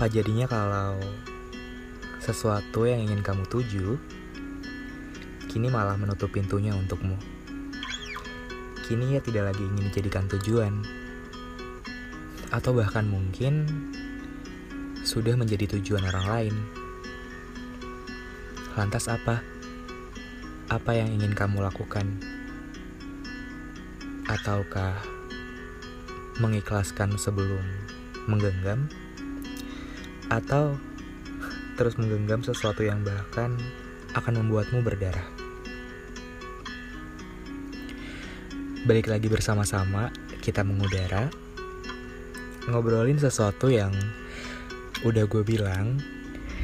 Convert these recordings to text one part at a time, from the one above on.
Apa jadinya kalau sesuatu yang ingin kamu tuju kini malah menutup pintunya untukmu? Kini ia tidak lagi ingin dijadikan tujuan, atau bahkan mungkin sudah menjadi tujuan orang lain. Lantas apa? Apa yang ingin kamu lakukan? Ataukah mengikhlaskan sebelum menggenggam? Atau terus menggenggam sesuatu yang bahkan akan membuatmu berdarah? Balik lagi bersama-sama, kita mengudara, ngobrolin sesuatu yang udah gue bilang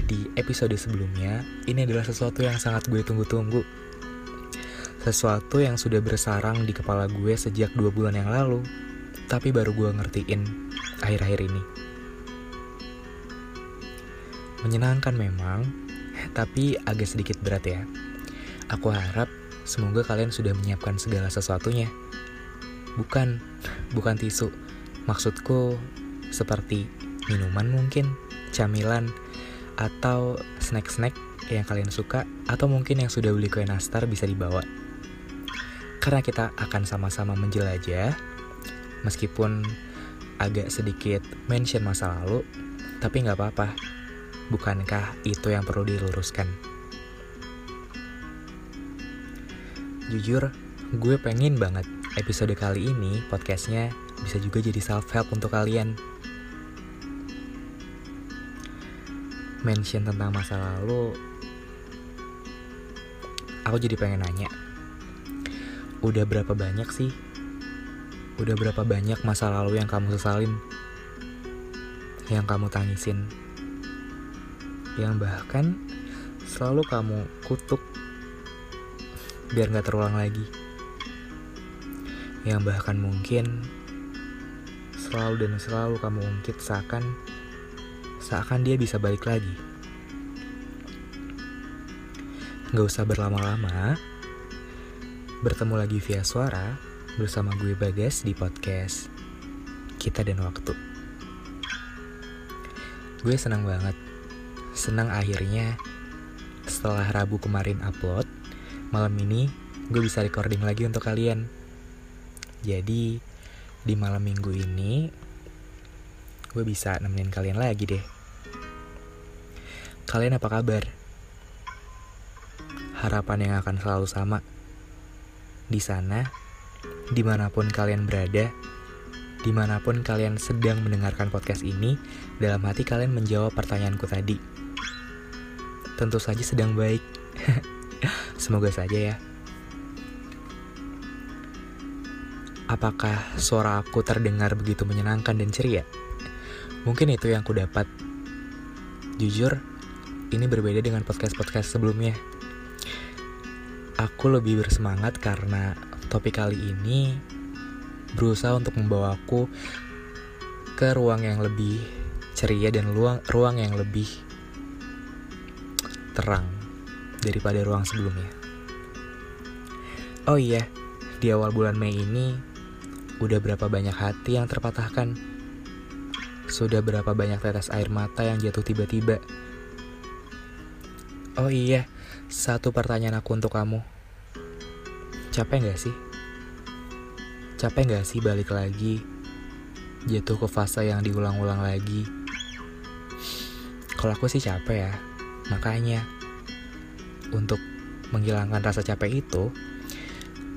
di episode sebelumnya, ini adalah sesuatu yang sangat gue tunggu-tunggu. Sesuatu yang sudah bersarang di kepala gue sejak dua bulan yang lalu, tapi baru gue ngertiin akhir-akhir ini. Menyenangkan memang, tapi agak sedikit berat ya. Aku harap semoga kalian sudah menyiapkan segala sesuatunya. Bukan, bukan tisu. Maksudku seperti minuman mungkin, camilan, atau snack-snack yang kalian suka, atau mungkin yang sudah beli kue nastar bisa dibawa. Karena kita akan sama-sama menjelajah, meskipun agak sedikit mention masa lalu, tapi nggak apa-apa. Bukankah itu yang perlu diluruskan? Jujur, gue pengen banget episode kali ini podcastnya bisa juga jadi self-help untuk kalian. mention tentang masa lalu, aku jadi pengen nanya, udah berapa banyak sih? Udah berapa banyak masa lalu yang kamu sesalin? Yang kamu tangisin? Yang bahkan selalu kamu kutuk biar gak terulang lagi? Yang bahkan mungkin selalu dan selalu kamu ungkit seakan seakan dia bisa balik lagi. Gak usah berlama-lama, bertemu lagi via suara bersama gue Bagas di podcast Kita dan Waktu. Gue senang banget, senang akhirnya setelah Rabu kemarin upload, malam ini gue bisa recording lagi untuk kalian. Jadi, di malam minggu ini, gue bisa nemenin kalian lagi deh. Kalian apa kabar? Harapan yang akan selalu sama. Di sana, di mana pun kalian berada, di mana pun kalian sedang mendengarkan podcast ini, dalam hati kalian menjawab pertanyaanku tadi. Tentu saja sedang baik. Semoga saja ya. Apakah suara aku terdengar begitu menyenangkan dan ceria? Mungkin itu yang ku dapat. Jujur, ini berbeda dengan podcast-podcast sebelumnya. Aku lebih bersemangat karena topik kali ini berusaha untuk membawa aku ke ruang yang lebih ceria dan ruang ruang yang lebih terang daripada ruang sebelumnya. Oh iya, di awal bulan Mei ini udah berapa banyak hati yang terpatahkan? Sudah berapa banyak tetes air mata yang jatuh tiba-tiba? Oh iya, satu pertanyaan aku untuk kamu. Capek gak sih? Capek gak sih balik lagi? Jatuh ke fase yang diulang-ulang lagi? Kalau aku sih capek ya. Makanya, untuk menghilangkan rasa capek itu,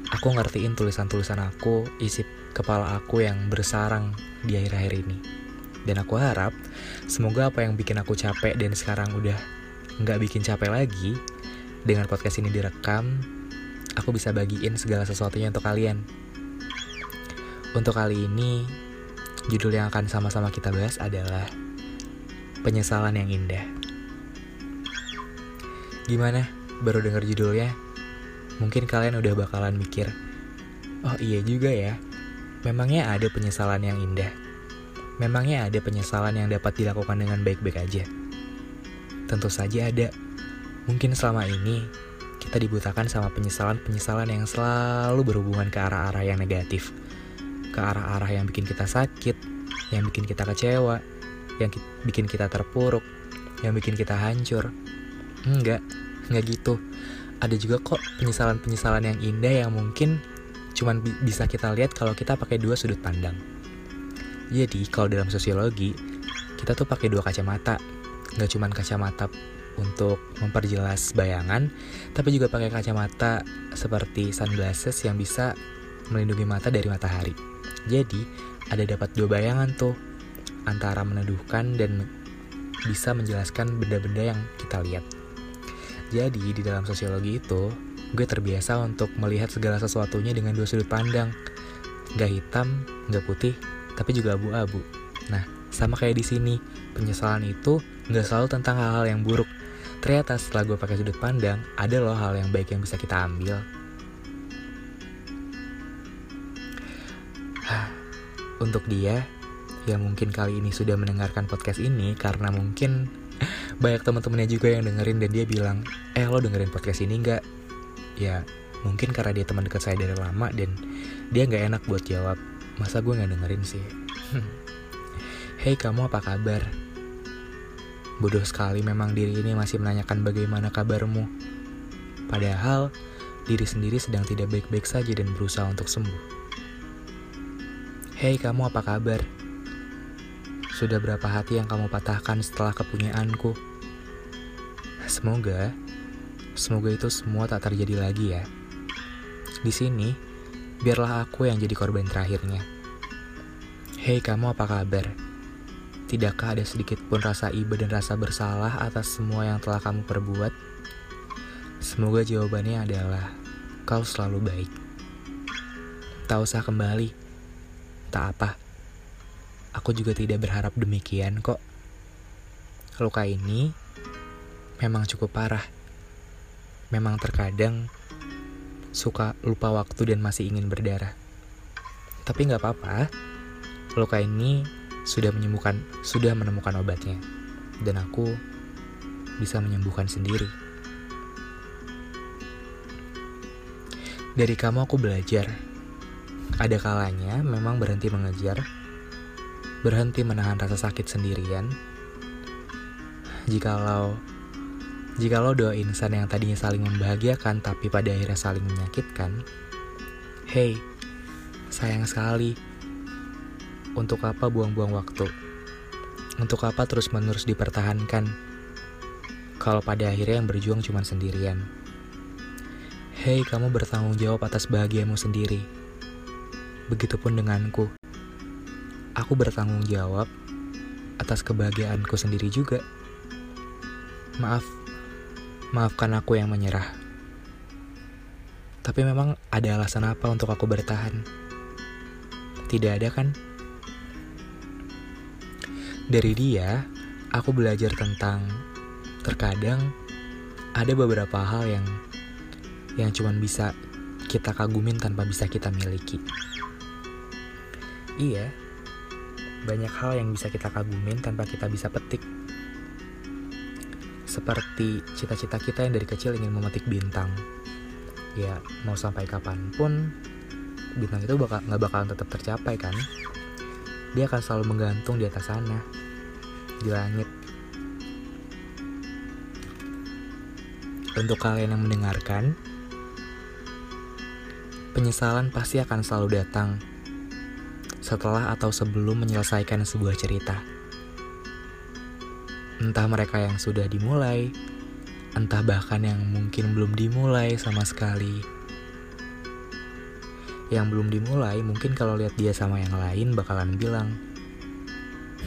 aku ngertiin tulisan-tulisan aku, isi kepala aku yang bersarang di akhir-akhir ini. Dan aku harap, semoga apa yang bikin aku capek dan sekarang udah nggak bikin capek lagi, dengan podcast ini direkam, aku bisa bagiin segala sesuatunya untuk kalian. Untuk kali ini, judul yang akan sama-sama kita bahas adalah Penyesalan yang Indah. Gimana? Baru denger judulnya? Mungkin kalian udah bakalan mikir, oh iya juga ya, memangnya ada penyesalan yang indah. Memangnya ada penyesalan yang dapat dilakukan dengan baik-baik aja. Tentu saja ada. Mungkin selama ini kita dibutakan sama penyesalan-penyesalan yang selalu berhubungan ke arah-arah yang negatif. Ke arah-arah yang bikin kita sakit, yang bikin kita kecewa, yang ki bikin kita terpuruk, yang bikin kita hancur. Enggak, enggak gitu. Ada juga kok penyesalan-penyesalan yang indah yang mungkin cuman bi bisa kita lihat kalau kita pakai dua sudut pandang. Jadi, kalau dalam sosiologi, kita tuh pakai dua kacamata. Nggak cuman kacamata untuk memperjelas bayangan, tapi juga pakai kacamata seperti sunglasses yang bisa melindungi mata dari matahari. Jadi, ada dapat dua bayangan tuh antara meneduhkan dan bisa menjelaskan benda-benda yang kita lihat. Jadi, di dalam sosiologi itu, gue terbiasa untuk melihat segala sesuatunya dengan dua sudut pandang. Gak hitam, gak putih, tapi juga abu-abu. Nah, sama kayak di sini, penyesalan itu gak selalu tentang hal-hal yang buruk, ternyata setelah gue pakai sudut pandang ada loh hal yang baik yang bisa kita ambil untuk dia yang mungkin kali ini sudah mendengarkan podcast ini karena mungkin banyak teman-temannya juga yang dengerin dan dia bilang eh lo dengerin podcast ini nggak ya mungkin karena dia teman dekat saya dari lama dan dia nggak enak buat jawab masa gue nggak dengerin sih Hey kamu apa kabar? Bodoh sekali memang diri ini masih menanyakan bagaimana kabarmu. Padahal, diri sendiri sedang tidak baik-baik saja dan berusaha untuk sembuh. Hei kamu apa kabar? Sudah berapa hati yang kamu patahkan setelah kepunyaanku? Semoga, semoga itu semua tak terjadi lagi ya. Di sini, biarlah aku yang jadi korban terakhirnya. Hei kamu apa kabar? Tidakkah ada sedikit pun rasa iba dan rasa bersalah atas semua yang telah kamu perbuat? Semoga jawabannya adalah kau selalu baik. Tak usah kembali. Tak apa. Aku juga tidak berharap demikian kok. Luka ini memang cukup parah. Memang terkadang suka lupa waktu dan masih ingin berdarah. Tapi nggak apa-apa. Luka ini sudah menyembuhkan, sudah menemukan obatnya, dan aku bisa menyembuhkan sendiri. Dari kamu aku belajar. Ada kalanya memang berhenti mengejar, berhenti menahan rasa sakit sendirian. Jikalau jikalau dua insan yang tadinya saling membahagiakan tapi pada akhirnya saling menyakitkan, hey, sayang sekali untuk apa buang-buang waktu? Untuk apa terus-menerus dipertahankan? Kalau pada akhirnya yang berjuang cuma sendirian. Hei, kamu bertanggung jawab atas bahagiamu sendiri. Begitupun denganku. Aku bertanggung jawab atas kebahagiaanku sendiri juga. Maaf, maafkan aku yang menyerah. Tapi memang ada alasan apa untuk aku bertahan? Tidak ada kan? Dari dia, aku belajar tentang terkadang ada beberapa hal yang yang cuman bisa kita kagumin tanpa bisa kita miliki. Iya, banyak hal yang bisa kita kagumin tanpa kita bisa petik. Seperti cita-cita kita yang dari kecil ingin memetik bintang. Ya, mau sampai kapan pun, bintang itu bakal nggak bakalan tetap tercapai kan? dia akan selalu menggantung di atas sana, di langit. Untuk kalian yang mendengarkan, penyesalan pasti akan selalu datang setelah atau sebelum menyelesaikan sebuah cerita. Entah mereka yang sudah dimulai, entah bahkan yang mungkin belum dimulai sama sekali yang belum dimulai mungkin kalau lihat dia sama yang lain bakalan bilang,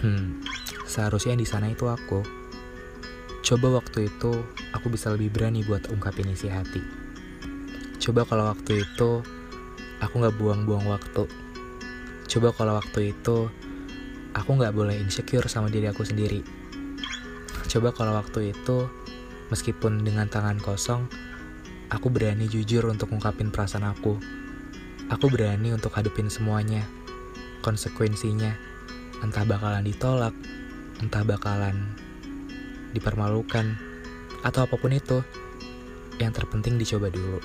hmm, seharusnya di sana itu aku. Coba waktu itu aku bisa lebih berani buat ungkapin isi hati. Coba kalau waktu itu aku nggak buang-buang waktu. Coba kalau waktu itu aku nggak boleh insecure sama diri aku sendiri. Coba kalau waktu itu meskipun dengan tangan kosong, aku berani jujur untuk ungkapin perasaan aku Aku berani untuk hadapin semuanya, konsekuensinya, entah bakalan ditolak, entah bakalan dipermalukan, atau apa pun itu. Yang terpenting dicoba dulu.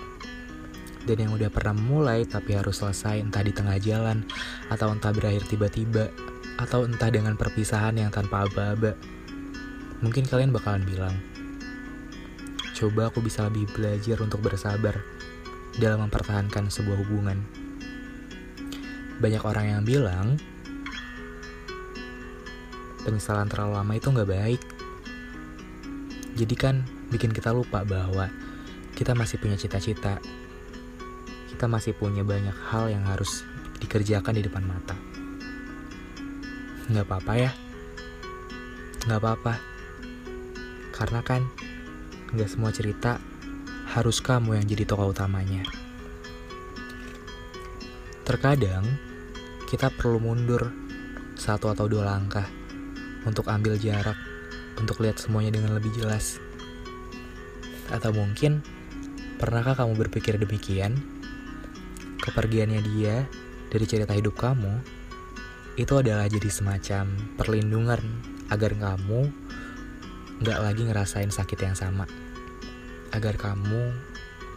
Dan yang udah pernah mulai tapi harus selesai entah di tengah jalan atau entah berakhir tiba-tiba, atau entah dengan perpisahan yang tanpa aba-aba. Mungkin kalian bakalan bilang, coba aku bisa lebih belajar untuk bersabar dalam mempertahankan sebuah hubungan. Banyak orang yang bilang, penyesalan terlalu lama itu nggak baik. Jadi kan bikin kita lupa bahwa kita masih punya cita-cita. Kita masih punya banyak hal yang harus dikerjakan di depan mata. Nggak apa-apa ya. Nggak apa-apa. Karena kan nggak semua cerita harus kamu yang jadi tokoh utamanya. Terkadang kita perlu mundur satu atau dua langkah untuk ambil jarak, untuk lihat semuanya dengan lebih jelas. Atau mungkin pernahkah kamu berpikir demikian? Kepergiannya dia dari cerita hidup kamu itu adalah jadi semacam perlindungan agar kamu nggak lagi ngerasain sakit yang sama. Agar kamu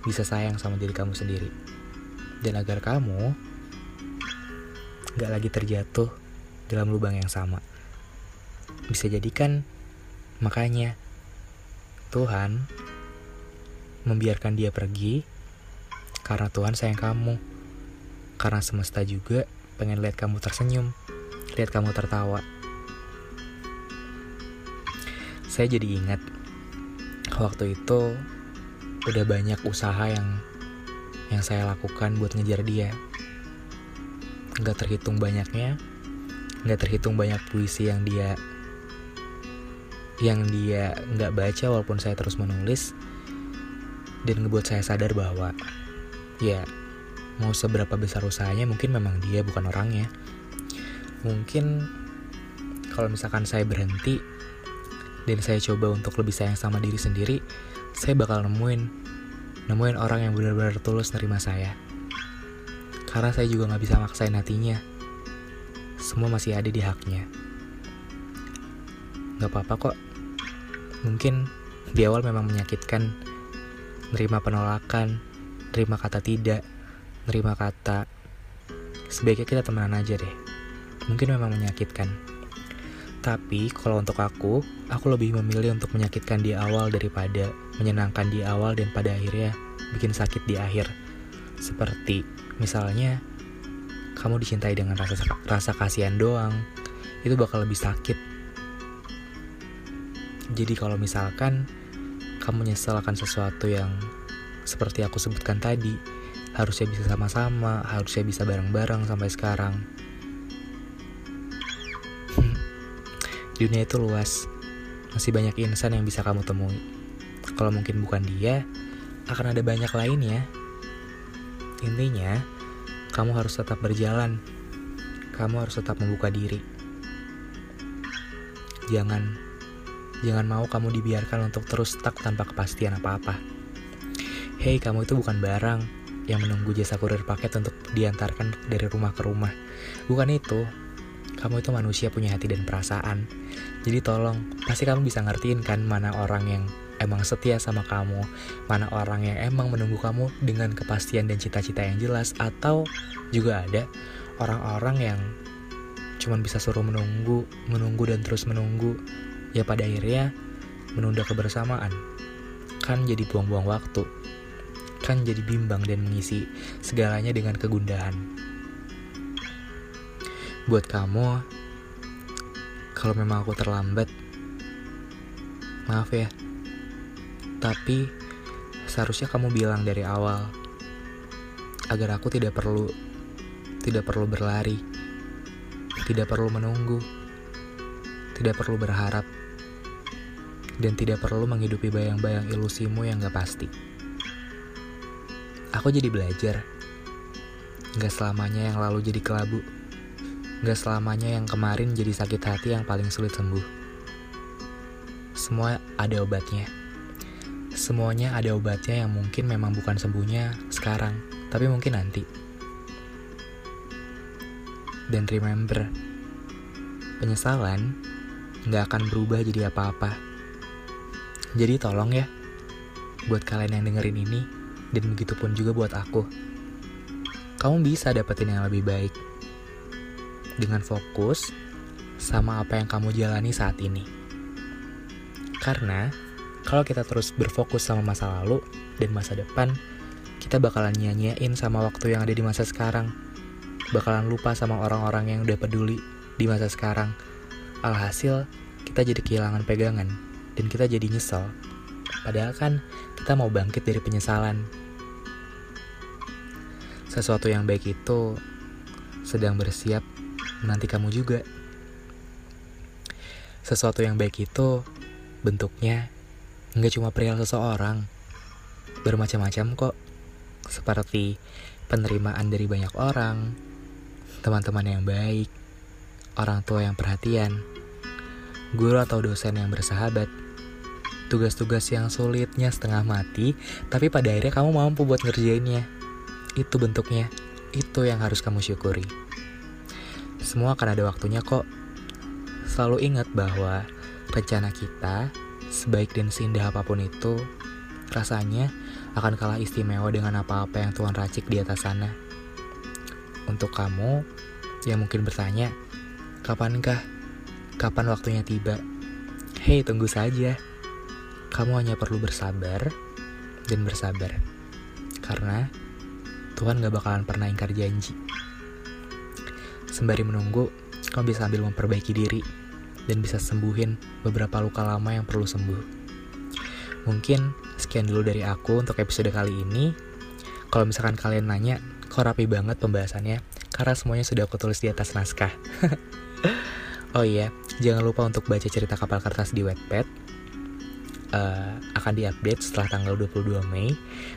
bisa sayang sama diri kamu sendiri. Dan agar kamu nggak lagi terjatuh dalam lubang yang sama. Bisa jadi kan makanya Tuhan membiarkan dia pergi karena Tuhan sayang kamu. Karena semesta juga pengen lihat kamu tersenyum lihat kamu tertawa saya jadi ingat waktu itu udah banyak usaha yang yang saya lakukan buat ngejar dia. Nggak terhitung banyaknya, nggak terhitung banyak puisi yang dia yang dia nggak baca walaupun saya terus menulis dan ngebuat saya sadar bahwa ya mau seberapa besar usahanya mungkin memang dia bukan orangnya mungkin kalau misalkan saya berhenti dan saya coba untuk lebih sayang sama diri sendiri, saya bakal nemuin nemuin orang yang benar-benar tulus nerima saya. Karena saya juga nggak bisa maksain hatinya. Semua masih ada di haknya. Gak apa-apa kok. Mungkin di awal memang menyakitkan. Nerima penolakan, nerima kata tidak, nerima kata sebaiknya kita temenan aja deh. Mungkin memang menyakitkan. Tapi kalau untuk aku, aku lebih memilih untuk menyakitkan di awal daripada menyenangkan di awal dan pada akhirnya bikin sakit di akhir. Seperti misalnya kamu dicintai dengan rasa rasa kasihan doang, itu bakal lebih sakit. Jadi kalau misalkan kamu nyesel akan sesuatu yang seperti aku sebutkan tadi, harusnya bisa sama-sama, harusnya bisa bareng-bareng sampai sekarang Dunia itu luas, masih banyak insan yang bisa kamu temui. Kalau mungkin bukan dia, akan ada banyak lainnya. Intinya, kamu harus tetap berjalan. Kamu harus tetap membuka diri. Jangan jangan mau kamu dibiarkan untuk terus stuck tanpa kepastian apa-apa. Hei, kamu itu bukan barang yang menunggu jasa kurir paket untuk diantarkan dari rumah ke rumah. Bukan itu, kamu itu manusia punya hati dan perasaan. Jadi tolong, pasti kamu bisa ngertiin kan mana orang yang emang setia sama kamu, mana orang yang emang menunggu kamu dengan kepastian dan cita-cita yang jelas, atau juga ada orang-orang yang cuman bisa suruh menunggu, menunggu dan terus menunggu, ya pada akhirnya menunda kebersamaan. Kan jadi buang-buang waktu, kan jadi bimbang dan mengisi segalanya dengan kegundahan. Buat kamu, kalau memang aku terlambat, maaf ya. Tapi seharusnya kamu bilang dari awal agar aku tidak perlu tidak perlu berlari, tidak perlu menunggu, tidak perlu berharap, dan tidak perlu menghidupi bayang-bayang ilusimu yang gak pasti. Aku jadi belajar, gak selamanya yang lalu jadi kelabu. Gak selamanya yang kemarin jadi sakit hati yang paling sulit sembuh. Semua ada obatnya. Semuanya ada obatnya yang mungkin memang bukan sembuhnya sekarang, tapi mungkin nanti. Dan remember, penyesalan gak akan berubah jadi apa-apa. Jadi tolong ya, buat kalian yang dengerin ini, dan begitu pun juga buat aku. Kamu bisa dapetin yang lebih baik dengan fokus sama apa yang kamu jalani saat ini. Karena kalau kita terus berfokus sama masa lalu dan masa depan, kita bakalan nyanyain sama waktu yang ada di masa sekarang. Bakalan lupa sama orang-orang yang udah peduli di masa sekarang. Alhasil, kita jadi kehilangan pegangan dan kita jadi nyesel. Padahal kan kita mau bangkit dari penyesalan. Sesuatu yang baik itu sedang bersiap menanti kamu juga. Sesuatu yang baik itu bentuknya nggak cuma perihal seseorang, bermacam-macam kok. Seperti penerimaan dari banyak orang, teman-teman yang baik, orang tua yang perhatian, guru atau dosen yang bersahabat, tugas-tugas yang sulitnya setengah mati, tapi pada akhirnya kamu mampu buat ngerjainnya. Itu bentuknya, itu yang harus kamu syukuri. Semua akan ada waktunya kok. Selalu ingat bahwa rencana kita, sebaik dan seindah apa pun itu, rasanya akan kalah istimewa dengan apa-apa yang Tuhan racik di atas sana. Untuk kamu yang mungkin bertanya, kapankah? Kapan waktunya tiba? Hei, tunggu saja. Kamu hanya perlu bersabar dan bersabar. Karena Tuhan gak bakalan pernah ingkar janji. Sembari menunggu, kamu bisa ambil memperbaiki diri dan bisa sembuhin beberapa luka lama yang perlu sembuh. Mungkin sekian dulu dari aku untuk episode kali ini. Kalau misalkan kalian nanya, kok rapi banget pembahasannya? Karena semuanya sudah aku tulis di atas naskah. oh iya, jangan lupa untuk baca cerita kapal kertas di Wattpad. Uh, akan diupdate setelah tanggal 22 Mei.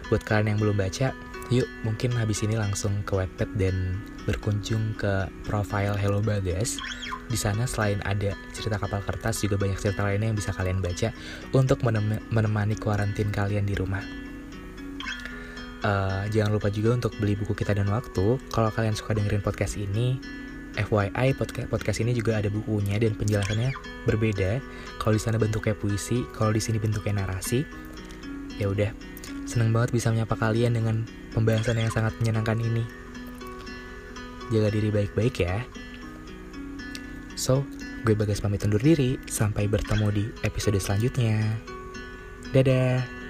Buat kalian yang belum baca, yuk mungkin habis ini langsung ke Wattpad dan berkunjung ke profile Hello Bagas di sana selain ada cerita kapal kertas juga banyak cerita lainnya yang bisa kalian baca untuk menem menemani kuarantin kalian di rumah. Uh, jangan lupa juga untuk beli buku kita dan waktu. Kalau kalian suka dengerin podcast ini, FYI podcast podcast ini juga ada bukunya dan penjelasannya berbeda. Kalau di sana bentuknya puisi, kalau di sini bentuknya narasi. Ya udah, seneng banget bisa menyapa kalian dengan pembahasan yang sangat menyenangkan ini. Jaga diri baik-baik ya. So, gue Bagas pamit undur diri. Sampai bertemu di episode selanjutnya. Dadah.